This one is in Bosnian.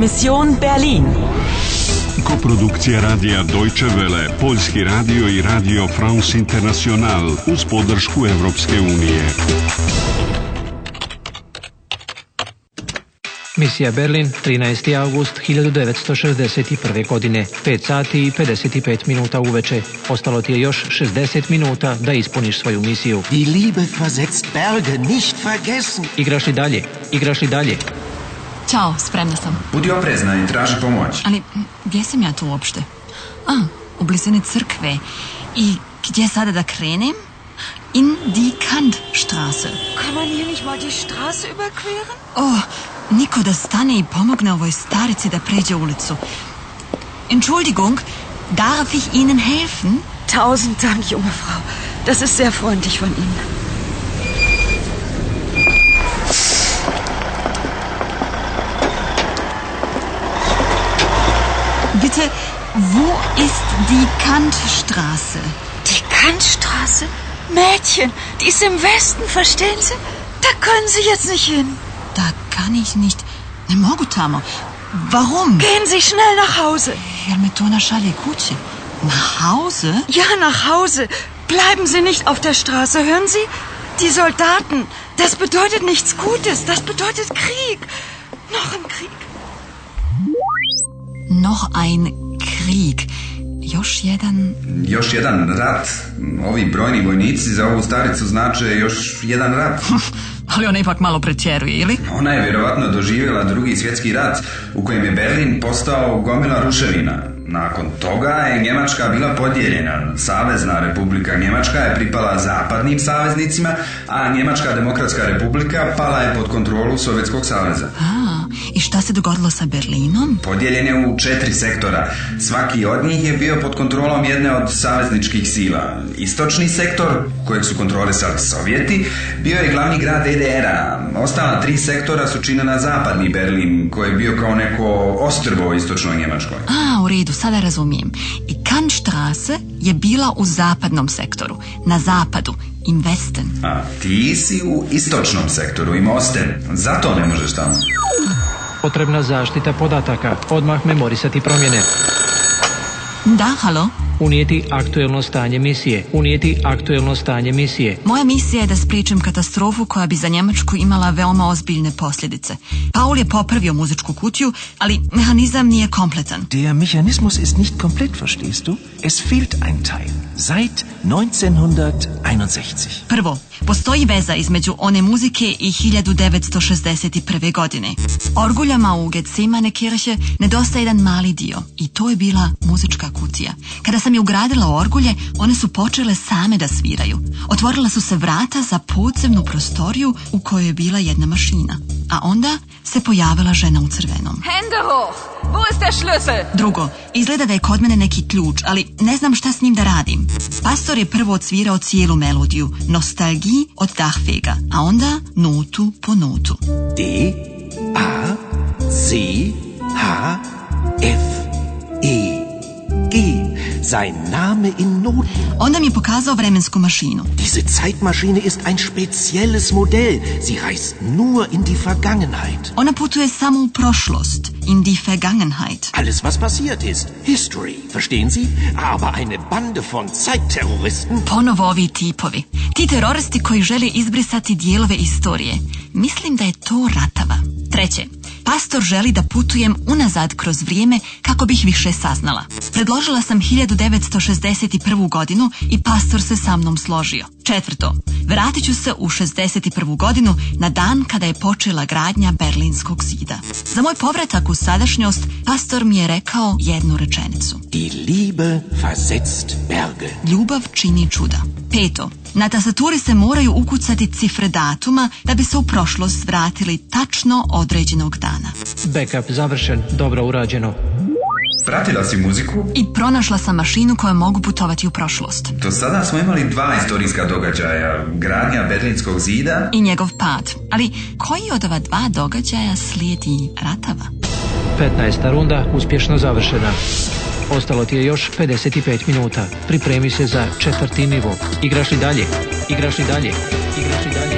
Mission Berlin. Koprodukcija radija Deutsche Welle, Poljski radio i radio France International uz podršku Evropske unije. Misija Berlin, 13. august 1961. godine, 5 sati i 55 minuta uveče. Ostalo ti je još 60 minuta da ispuniš svoju misiju. Die Liebe versetzt Berge, nicht vergessen. Igraš li dalje? Igraš li dalje? Ćao, spremna sam. Budi oprezna i traži pomoć. Ali gdje sam ja tu uopšte? A, u blizini crkve. I gdje sada da krenem? In die Kantstraße. Kann man hier nicht mal die Straße überqueren? Oh, niko da stane i pomogne ovoj starici da pređe ulicu. Entschuldigung, darf ich Ihnen helfen? Tausend Dank, junge Frau. Das ist sehr freundlich von Ihnen. Die Kantstraße. Die Kantstraße? Mädchen, die ist im Westen, verstehen Sie? Da können Sie jetzt nicht hin. Da kann ich nicht. Morgutama, warum? Gehen Sie schnell nach Hause. Hermetona Schalekutsche. Nach Hause? Ja, nach Hause. Bleiben Sie nicht auf der Straße, hören Sie? Die Soldaten, das bedeutet nichts Gutes, das bedeutet Krieg. Noch ein Krieg. Noch ein Krieg. još jedan... Još jedan rat. Ovi brojni vojnici za ovu staricu znače još jedan rat. Ali ona ipak malo pretjeruje, ili? Ona je vjerovatno doživjela drugi svjetski rat u kojem je Berlin postao gomila ruševina. Nakon toga je Njemačka bila podijeljena. Savezna republika Njemačka je pripala zapadnim saveznicima, a Njemačka demokratska republika pala je pod kontrolu Sovjetskog saveza. A, i šta se dogodilo sa Berlinom? Podijeljen je u četiri sektora. Svaki od njih je bio pod kontrolom jedne od savezničkih sila. Istočni sektor, kojeg su kontrolisali Sovjeti, bio je glavni grad e DDR-a. Ostala tri sektora su činjena zapadni Berlin, koji je bio kao neko ostrvo istočnoj Njemačkoj. A, u redu, sada razumijem. I Kantstraße je bila u zapadnom sektoru, na zapadu, im Westen. A ti si u istočnom sektoru, im Osten. Zato ne možeš tamo. Potrebna zaštita podataka. Odmah memorisati promjene. Da, halo? Unijeti aktuelno stanje misije. Unijeti aktuelno stanje misije. Moja misija je da spričam katastrofu koja bi za Njemačku imala veoma ozbiljne posljedice. Paul je popravio muzičku kutiju, ali mehanizam nije kompletan. Der Mechanismus ist nicht komplett, verstehst du? Es fehlt ein Teil. Seit 1900 1961. Prvo, postoji veza između one muzike i 1961. godine. Orguljama u Getsemane Kirche nedostaje jedan mali dio i to je bila muzička kutija. Kada sam je ugradila orgulje, one su počele same da sviraju. Otvorila su se vrata za podzemnu prostoriju u kojoj je bila jedna mašina a onda se pojavila žena u crvenom. Hände hoch! Wo ist der Schlüssel? Drugo, izgleda da je kod mene neki ključ, ali ne znam šta s njim da radim. Pastor je prvo odsvirao cijelu melodiju, Nostalgi od Dahvega, a onda notu po notu. D, A, C, H, F, sein Name in Noten. Onda mi je pokazao vremensku mašinu. Diese Zeitmaschine ist ein spezielles Modell. Sie reist nur in die Vergangenheit. Ona putuje samo u prošlost, in die Vergangenheit. Alles was passiert ist, history, verstehen Sie? Aber eine Bande von Zeitterroristen. Ponovo ovi tipovi. Ti teroristi koji žele izbrisati dijelove istorije. Mislim da je to ratava. Treće, pastor želi da putujem unazad kroz vrijeme kako bih više saznala. Predložila sam 1961. godinu i pastor se sa mnom složio. Četvrto, vratit ću se u 61. godinu na dan kada je počela gradnja Berlinskog zida. Za moj povratak u sadašnjost, pastor mi je rekao jednu rečenicu. Die Liebe versetzt Berge. Ljubav čini čuda. Peto, na tasaturi se moraju ukucati cifre datuma da bi se u prošlost vratili tačno određenog dana. Backup završen, dobro urađeno. Pratila si muziku? I pronašla sam mašinu koja mogu putovati u prošlost. Do sada smo imali dva istorijska događaja. Gradnja Berlinskog zida... I njegov pad. Ali koji od ova dva događaja slijedi ratava? 15. runda uspješno završena. Ostalo ti je još 55 minuta. Pripremi se za četvrti nivo. Igraš li dalje? Igraš li dalje? Igraš li dalje?